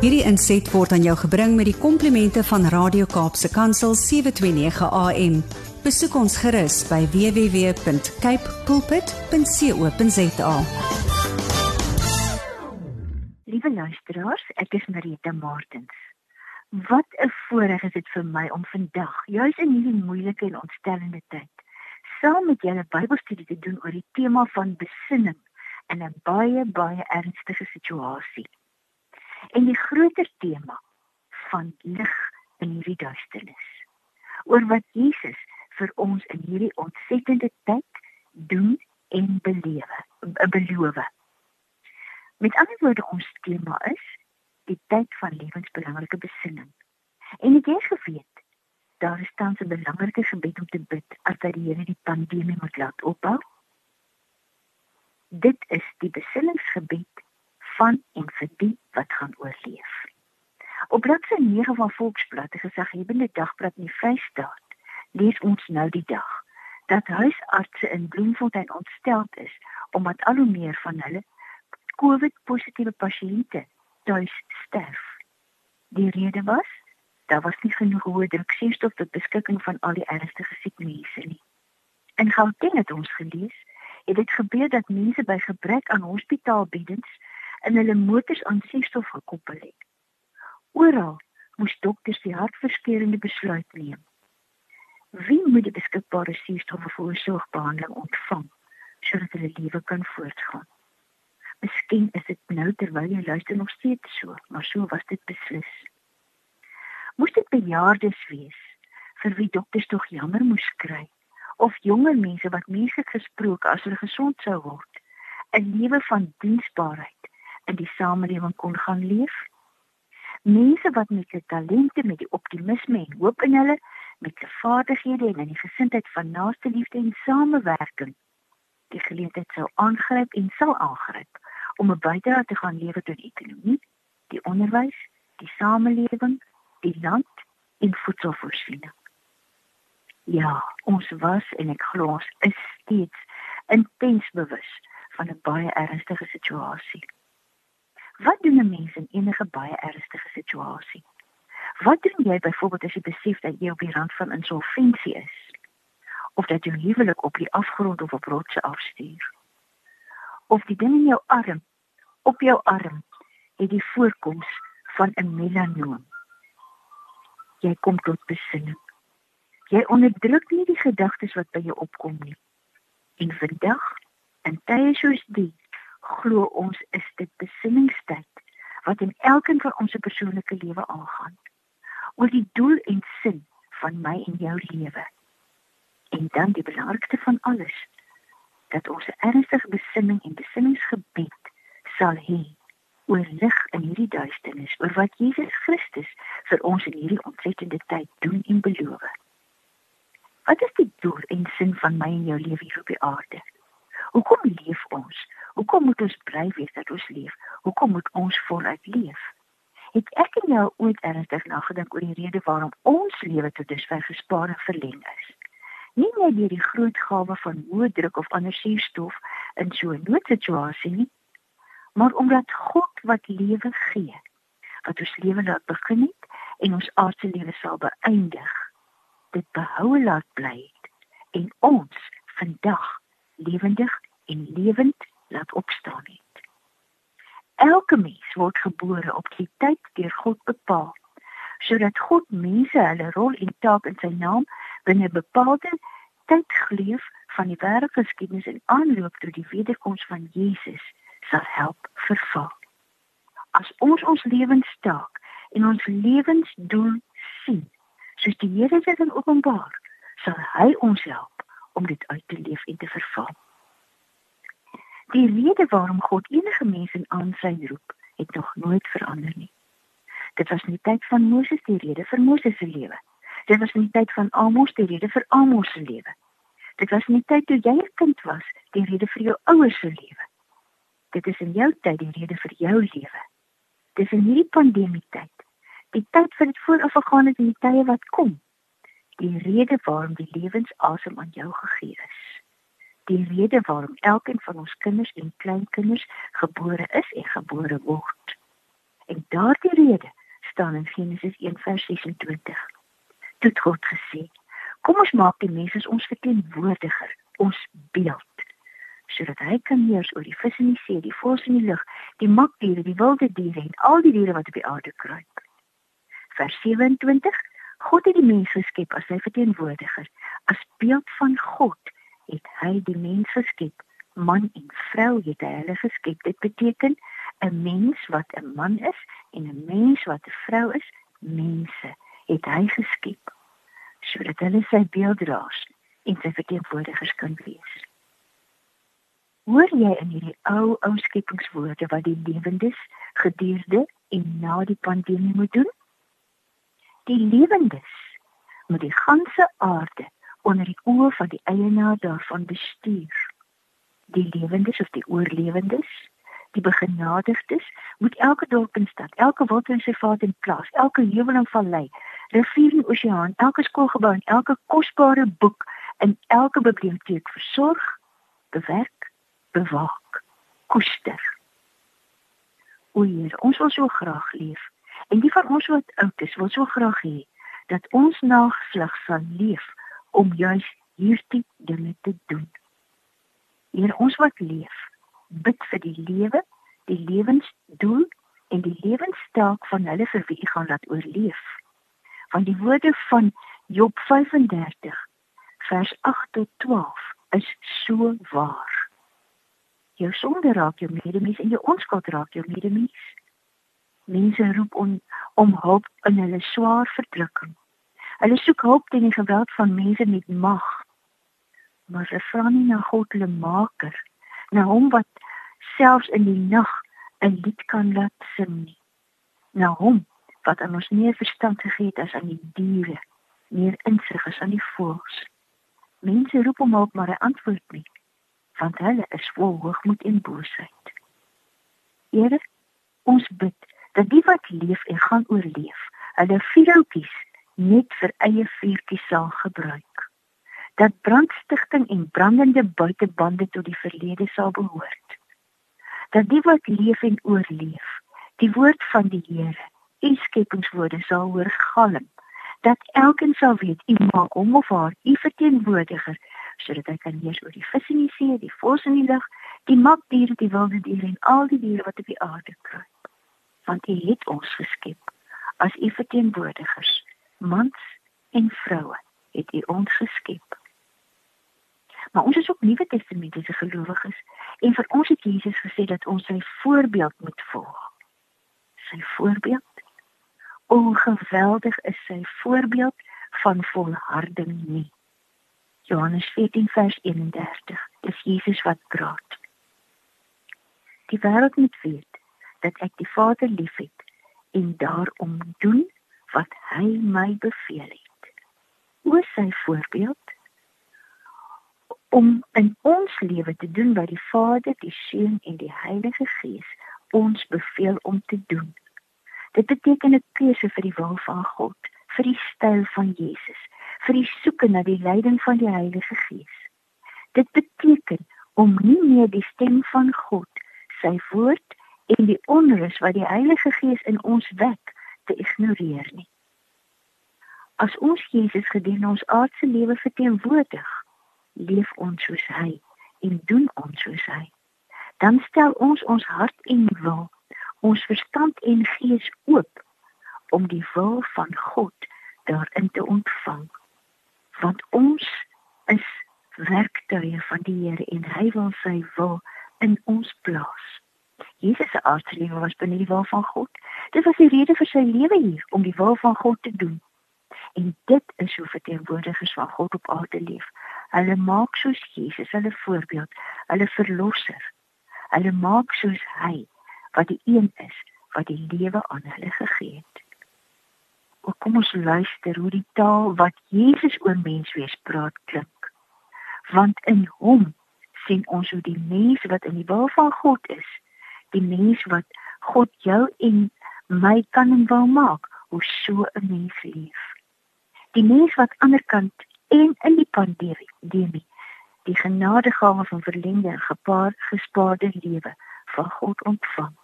Hierdie inset word aan jou gebring met die komplimente van Radio Kaapse Kansel 729 AM. Besoek ons gerus by www.cape pulpit.co.za. Liewe luisteraars, ek is Marita Martins. Wat 'n voorreg is dit vir my om vandag, juis in hierdie moeilike en ontstellende tyd, saam met julle Bybelstudie te doen oor die tema van besinning in 'n baie baie ernstige situasie. En die groter tema van lig in hierdie duisternis. Oor wat Jesus vir ons in hierdie ontsettende tyd doen en belewe, beloof. Met ander woorde ons tema is die tyd van lewensbelangrike besinning. En ek het geweet daar is tans 'n belangrike gebed om te bid as dat die Here die pandemie moet laat ophou. Dit is die besinningsgebed van en vir die wat gaan oorleef. Op bladsy 9 van Volksblad, die gesaghebende dagblad in die Vrystaat, lees ons nou die dag dat huisartse in Bloemfontein ontsteld is omdat al hoe meer van hulle COVID-positiewe pasiënte tuis sterf. Die rede was daar was nie genoeg hoë druk suurstof tot beskikking van al die ernstige siek mense nie. En Gauteng het ons gelees, het dit gebeur dat mense by gebrek aan hospitaalbeddens in hulle motors aan suurstof gekoppel het. Oral moes dokters die hartverskeurende besluit neem. Wie moet die beskikbare suurstof vir sorgbehandeling ontvang sodat hulle lewe kan voortgaan? Miskien is dit nou terwyl jy luister nog steeds so, maar so was dit beslis moes dit bejaardes wees vir wie dokters tog jammer moes kry of jonger mense wat menslik gesproke as hulle gesond sou word 'n lewe van diensbaarheid in die samelewing kon gaan leef mense wat met hulle talente met die optimisme en hoop in hulle met hulle vaardighede en in die gesindheid van naaste liefde en samewerking die geleentheid sou aangryp en sal aangryp om 'n bydrae te gaan lewer tot die ekonomie die onderwys die samelewing die land en voedselvoorsiening. Ja, ons was en ek glo ons is steeds intens bewus van 'n baie ernstige situasie. Wat doen 'n mens in enige baie ernstige situasie? Wat doen jy byvoorbeeld as jy besef dat jy op die rand van insolventie is? Of dat jou huwelik op die afgrond of op rotse afstuur? Of die ding in jou arm, op jou arm, het die voorkoms van 'n melanoom? jy kom tot besinning. Jy onderdruk nie die gedagtes wat by jou opkom nie. En vandag, in tye soos die, glo ons is dit besinningstyd wat in elkeen van ons persoonlike lewe aangaan. Oor die doel en sin van my en jou lewe. En dan die belangrikste van alles, dat ons ernstige besinning en besinningsgebed sal hê oor lig in hierdie duisternis, oor wat Jesus Christus vir ons in hierdie ontsettende tyd doen en beloof. Wat is die doel en sin van my en jou lewe hier op die aarde? Hoekom leef ons? Hoekom moet ons bly wees dat ons leef? Hoekom moet ons voluit leef? Het ek en jou ooit ernstig nagedink oor die rede waarom ons lewe tot dusver gespaar en verleng is? Nie net deur die groot gawe van hoë druk of ander suurstof in so 'n noodsituasie nie, maar omdat God wat lewe gee, wat ons lewe laat begin het en ons aardse lewe sal beëindig, dit behoue laat bly en ons vandag lewendig en lewend laat opstaan het. Elke mens word gebore op die tyd deur God bepaal, sodat God mense hulle rol en taak in sy naam binne 'n bepaalde tydgleef van die wêreldgeskiedenis en aanloop tot die wederkoms van Jesus sal help vervul. As ons ons lewenstaak en ons lewensdoel sien, soos die Here dit in openbaar, sal hy ons help om dit uit te leef en te vervul. Die rede waarom God enige mens in aansyn roep, het nog nooit verander nie. Dit was in die tyd van Moses die rede vir Moses se lewe. Dit was in die tyd van Amos die rede vir Amos se lewe. Dit was in die tyd toe jy 'n kind was, die rede vir jou ouers se lewe. Dit is in jou tyd die rede vir jou lewe. Dis in hierdie pandemie tyd. Die tyd vir dit vooraf gegaan het in die tye wat kom. Die rede waarom die lewensasem aan jou gegee is. Die rede waarom elkeen van ons kinders en kleinkinders gebore is en gebore word. En daardie rede staan in Genesis 1:26. Toe God gesê: "Kom ons maak die mens as ons verteenwoordiger, ons beeld." sodat hy kan heers oor die vis in die see, die voëls in die lug, die makdiere, die wilde diere en al die diere wat op die aarde kruip. Vers 27 God het die mens geskep as sy verteenwoordiger. As beeld van God het hy die mens geskep. Man en vrou het hy hulle geskep. Dit beteken 'n mens wat 'n man is en 'n mens wat 'n vrou is, mense het hy geskep sodat hulle sy beelddraers en sy verteenwoordigers kan wees. Hoor jy in hierdie ou ou skepingswoorde wat die lewendes gedurende en na die pandemie moet doen? die lewendes moet die ganse aarde onder die oë van die eienaar daarvan bestuur. Die lewendes of die oorlewendes, die begenadigdes moet elke dorp en stad, elke waterreservaat en plaas, elke heuwel en vallei, rivier en oseaan, elke skoolgebou en elke kosbare boek in elke biblioteek versorg, bewerk, bewaak, koester. O Heer, ons wil so graag leef En die van ons wat oud is, wil so graag hê dat ons nageslag sal leef om juis hierdie dinge te doen. Hier ons wat leef, bid vir die lewe, die lewensdoel en die lewensstaak van hulle vir wie u gaan laat oorleef. Want die woorde van Job 35 vers 8 tot 12 is so waar. Jou sonde raak jou medemens en jou onskuld raak jou medemens mense roep om om hulp in hulle swaar verdrukking. Hulle soek hulp teen die geweld van mense met mag. Maar hulle vra nie na God hulle maker, na hom wat selfs in die nag 'n lied kan laat sing nie. Na hom wat aan ons meer verstand gegee het as aan die diere, meer insig as aan die voëls. Mense roep om hulp, maar hy antwoord nie, want hulle is vol hoogmoed en boosheid. Here, ons bid dat die wat leef en gaan oorleef, hulle vuurhoutjies net vir eie vuurtjies sal gebruik. Dat brandstigting en brandende buitebande tot die verlede sal behoort. Dat die wat leef en oorleef, die woord van die Here, u skepingswoorde sal hoor galm. Dat elkeen sal weet u maak hom of haar u verteenwoordiger sodat hy kan heers oor die vis in die see, die voëls in die lug, die makdiere, die wilde diere en al die diere wat op die aarde kruip want U het ons geskep as U verteenwoordigers, mans en vroue het U ons geskep. Maar ons is ook Nuwe Testamentiese gelowiges en vir ons het Jesus gesê dat ons sy voorbeeld moet volg. Sy voorbeeld? O geweldig is sy voorbeeld van volharding nie. Johannes 14 vers 31. Dis Jesus wat praat. Die wêreld moet weet dat ek die Vader liefhet en daarom doen wat hy my beveel het. Oor sy voorbeeld om in ons lewe te doen wat die Vader, die Seun en die Heilige Gees ons beveel om te doen. Dit beteken 'n keuse vir die wil van God, vir die styl van Jesus, vir die soeke na die leiding van die Heilige Gees. Dit beteken om nie meer die stem van God, sy woord en die onrus wat die Heilige Gees in ons wek te ignoreer nie. As ons Jesus gedurende ons aardse lewe verteenwoordig, leef ons soos hy en doen ons soos hy. Dan stel ons ons hart en wil, ons verstand en gees oop om die wil van God daarin te ontvang. Want ons is werktuie van die Here en hy wil sy wil in ons plaas. Jesus se aardse lewe was binne die wil van God. Dit was die rede vir sy lewe hier om die wil van God te doen. En dit is hoe verteenwoordigers van God op aarde leef. Hulle maak soos Jesus hulle voorbeeld, hulle verlosser. Hulle maak soos hy wat die een is wat die lewe aan hulle gegee het. O kom ons luister hoe die taal wat Jesus oor menswees praat klink. Want in hom sien ons hoe die mens wat in die wil van God is, die mens wat God jou en my kan en wil maak, hoe so 'n mens leef. Die mens wat aanderkant en in die pandemie, die die genadegawe van verlengde en gepaard gespaarde lewe van God ontvang.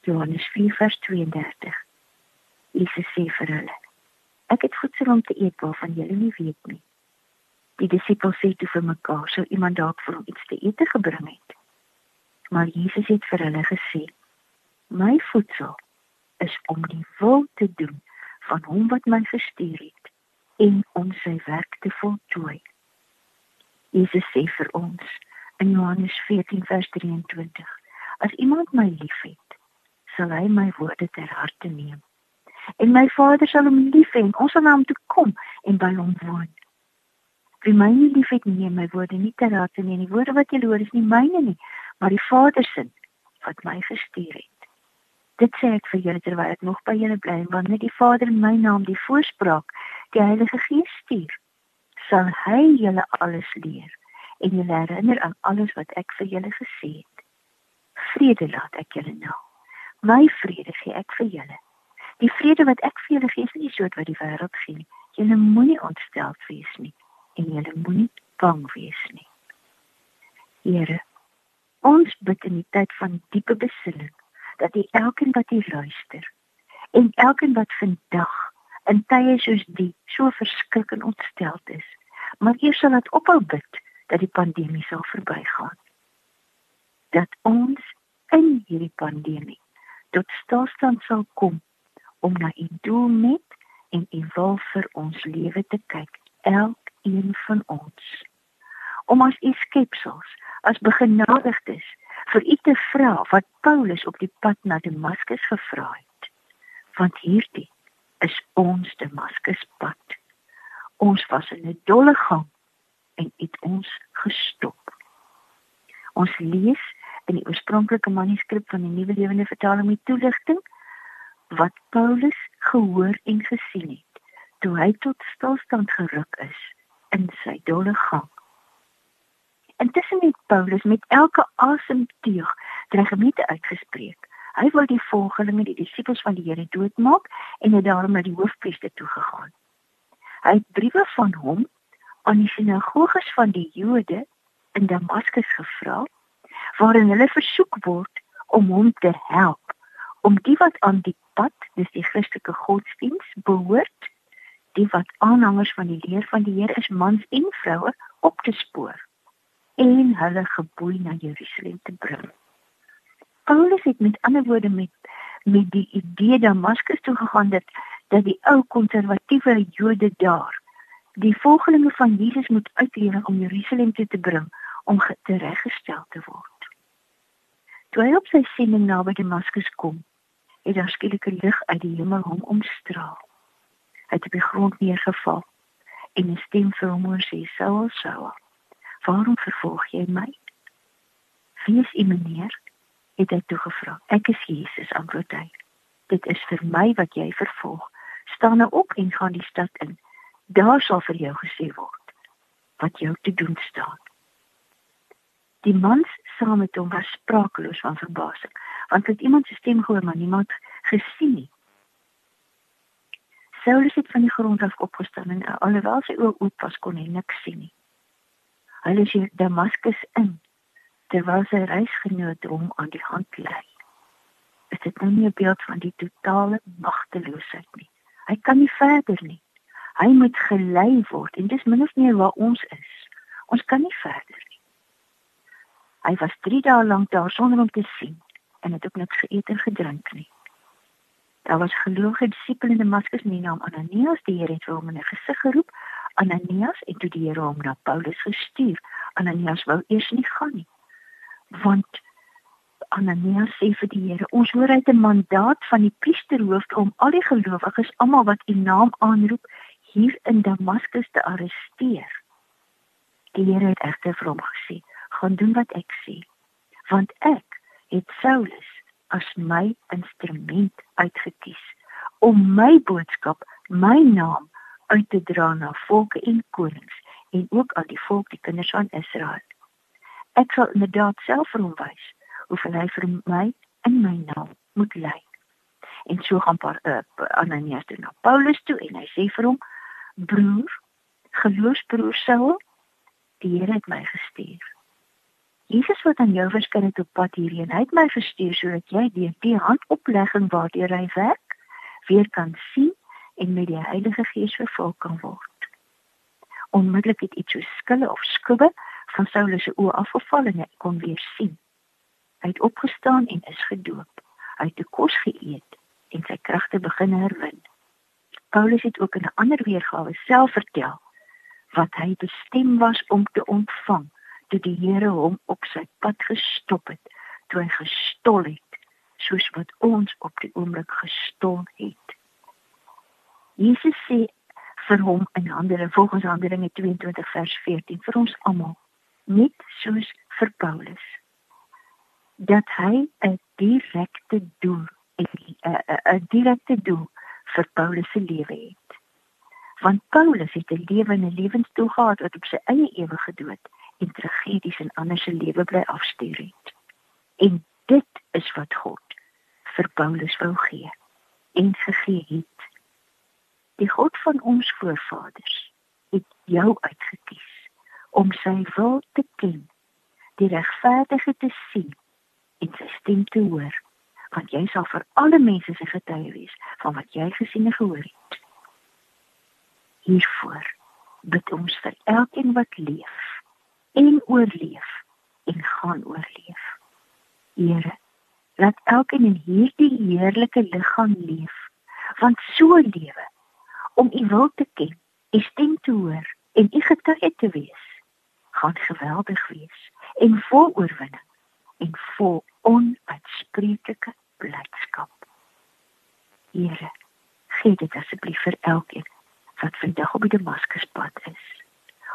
Johannes 4:32. Jesus sê vir hulle: Ek het voedsel om te eet waarvan julle nie weet nie. Die disippels sê toe vir mekaar: Sou iemand dalk vir hom iets te eet gebring het? Maar Jesus het vir hulle gesê: My voedsel is om die wil te doen van hom wat my gestuur het en om sy werk te voltooi. Jesus sê vir ons in Johannes 14:23: As iemand my liefhet, sal hy my woorde ter harte neem. En my Vader sal hom lief hê en ons sal na hom toe kom en by hom woon. Wie my nie liefhet nie, my woorde nie ter harte nie. Die woorde wat jy hoor is nie myne nie, maar die Vader se wat my gestuur het. Dit sê ek vir julle terwyl ek nog by julle bly, want net die Vader in my naam die voorspraak, die Heilige Gees stuur sal hy julle alles leer en julle herinner aan alles wat ek vir julle gesê het. Vrede laat ek julle nou. My vrede gee ek vir julle. Die vrede wat ek vir julle gee is nie soos wat die wêreld gee nie. Julle moenie ontstel wees nie en julle moenie bang wees nie. Here, ons bid in die tyd van diepe besinning dat U elkeen wat hier luister en elkeen wat vandag in tye soos die so verskriklik ontsteld is, maar eers sal dit ophou bid dat die pandemie sal verbygaan. Dat ons in hierdie pandemie tot stilstand sal kom om na u doel met en u wil vir ons lewe te kyk, elkeen van ons. Om as u skepsels, as begenadigdes vir u te vra wat Paulus op die pad na Damaskus gevra het. Want hierdie is ons Damaskus pad ons was in 'n dolle gang en het ons gestop. Ons lees in die oorspronklike manuskrip van die Nuwe Lewende Vertaling met toelichting wat Paulus gehoor en gesien het toe hy tot stilstand geruk is in sy dolle gang. Intussen het Paulus met elke asemteug dreigemente uitgespreek. Hy wou die volgelinge, die disippels van die Here doodmaak en het daarom na die hoofpriester toe gegaan. Hy het briewe van hom aan die sinagoges van die Jode in Damaskus gevra waarin hulle versoek word om hom te help om die wat aan die pad, dis die Christelike godsdiens behoort, die wat aanhangers van die leer van die Here is, mans en vroue op te spoor en hulle geboei na Jerusalem te bring. Paulus het met ander woorde met met die idee Damaskus toe gegaan dat dat die ou konservatiewe Jode daar die volgelinge van Jesus moet uitlewer om Jerusalem toe te bring om tereggestel te word. Toe hy op sy sending naby Damaskus kom, het daar skielik 'n lig uit die hemel hom omstraal. Hy het op die grond neergeval en 'n stem vir hom sê: "Saul, Saul, waarom vervolg jy my?" "Wie is u, meneer?" het hy toe gevra. "Ek is Jesus," antwoord hy. "Dit is vir my wat jy vervolg staan nou op en gaan die stad in. Daar sal vir jou gesê word wat jou te doen staan. Die mans saam met hom was sprakeloos van verbasing, want het iemand se stem gehoor maar niemand gesien nie. Saulus het van die grond af opgestaan en alhoewel sy oë oop was kon hy niks sien nie. Hy is in Damaskus in terwyl sy reisgenoot hom aan die hand lei. Is dit nou nie 'n beeld van die totale magteloosheid nie? Hy kan nie verder nie. Hy moet gelei word en dis min of meer waar ons is. Ons kan nie verder nie. Hy was 3 dae lank daar sonder om te sien en het ook niks geëet en gedrink nie. Daar was gelowige disippels in Damaskus nie naam Ananias die Here het hom in 'n gesig geroep Ananias en toe die Here hom na Paulus gestuur. Ananias wou eers nie gaan nie. Want Ananias sê vir die Here, ons hoor uit 'n mandaat van die priesterhoofd om al die gelowiges, almal wat u naam aanroep, hier in Damaskus te arresteer. Die Here het egter vir hom gesê, gaan doen wat ek sê, want ek het Saulus as my instrument uitgekies om my boodskap, my naam uit te dra na volke en konings en ook aan die volk, die kinders van Israel. Ek sal inderdaad self vir hom wys hoe hy vir my in my naam moet lei. En so gaan paar uh, Ananias toe na Paulus toe en hy sê vir hom: "Broer, geloofsbroer Saul, die Here het my gestuur. Jesus wat aan jou verskyn het op pad hierheen, hy het my gestuur sodat jy deur die handoplegging waardeur hy werk, weer kan sien en met die Heilige Gees vervul kan word. Onmiddellik het iets so skille of skubbe van Saulus se oë afgeval en hy kon weer sien. Hy het opgestaan en is gedoop. Hy het kos geëet en sy kragte begin herwin. Paulus het ook in 'n ander weergawe self vertel wat hy bestem was om te ontvang toe die Here hom op sy pad gestop het, toe hy gestol het soos wat ons op die oomblik gestol het. Jesus sê vir hom in Handelinge volgens Handelinge 22 vers 14 vir ons almal net soos vir Paulus dat hy 'n direkte doel 'n direkte doel vir Paulus se lewe het. Want Paulus het 'n lewe en 'n lewensdoel gehad wat op sy eie ewige dood en tragedies in ander se lewe bly afstuur het. En dit is wat God vir Paulus wou gee en gegee het. Die God van ons voorvaders het jou uitgekies om sy wil te ken, die regverdige te sien en sy stem te hoor, want jy sal vir alle mense se getuie wees van wat jy gesien en gehoor het. Hiervoor bid ons vir elkeen wat leef en oorleef en gaan oorleef. Here, laat elkeen in hierdie heerlike liggaam leef, want so lewe om U wil te ken, U stem te hoor en U getuie te wees gaan geweldig wees en vol oorwinning en vol onuitspreeklike blydskap. Here, gee dit asseblief vir elkeen wat vandag op die Damaskuspad is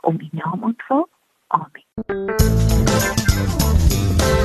om U naam ontvang. Amen.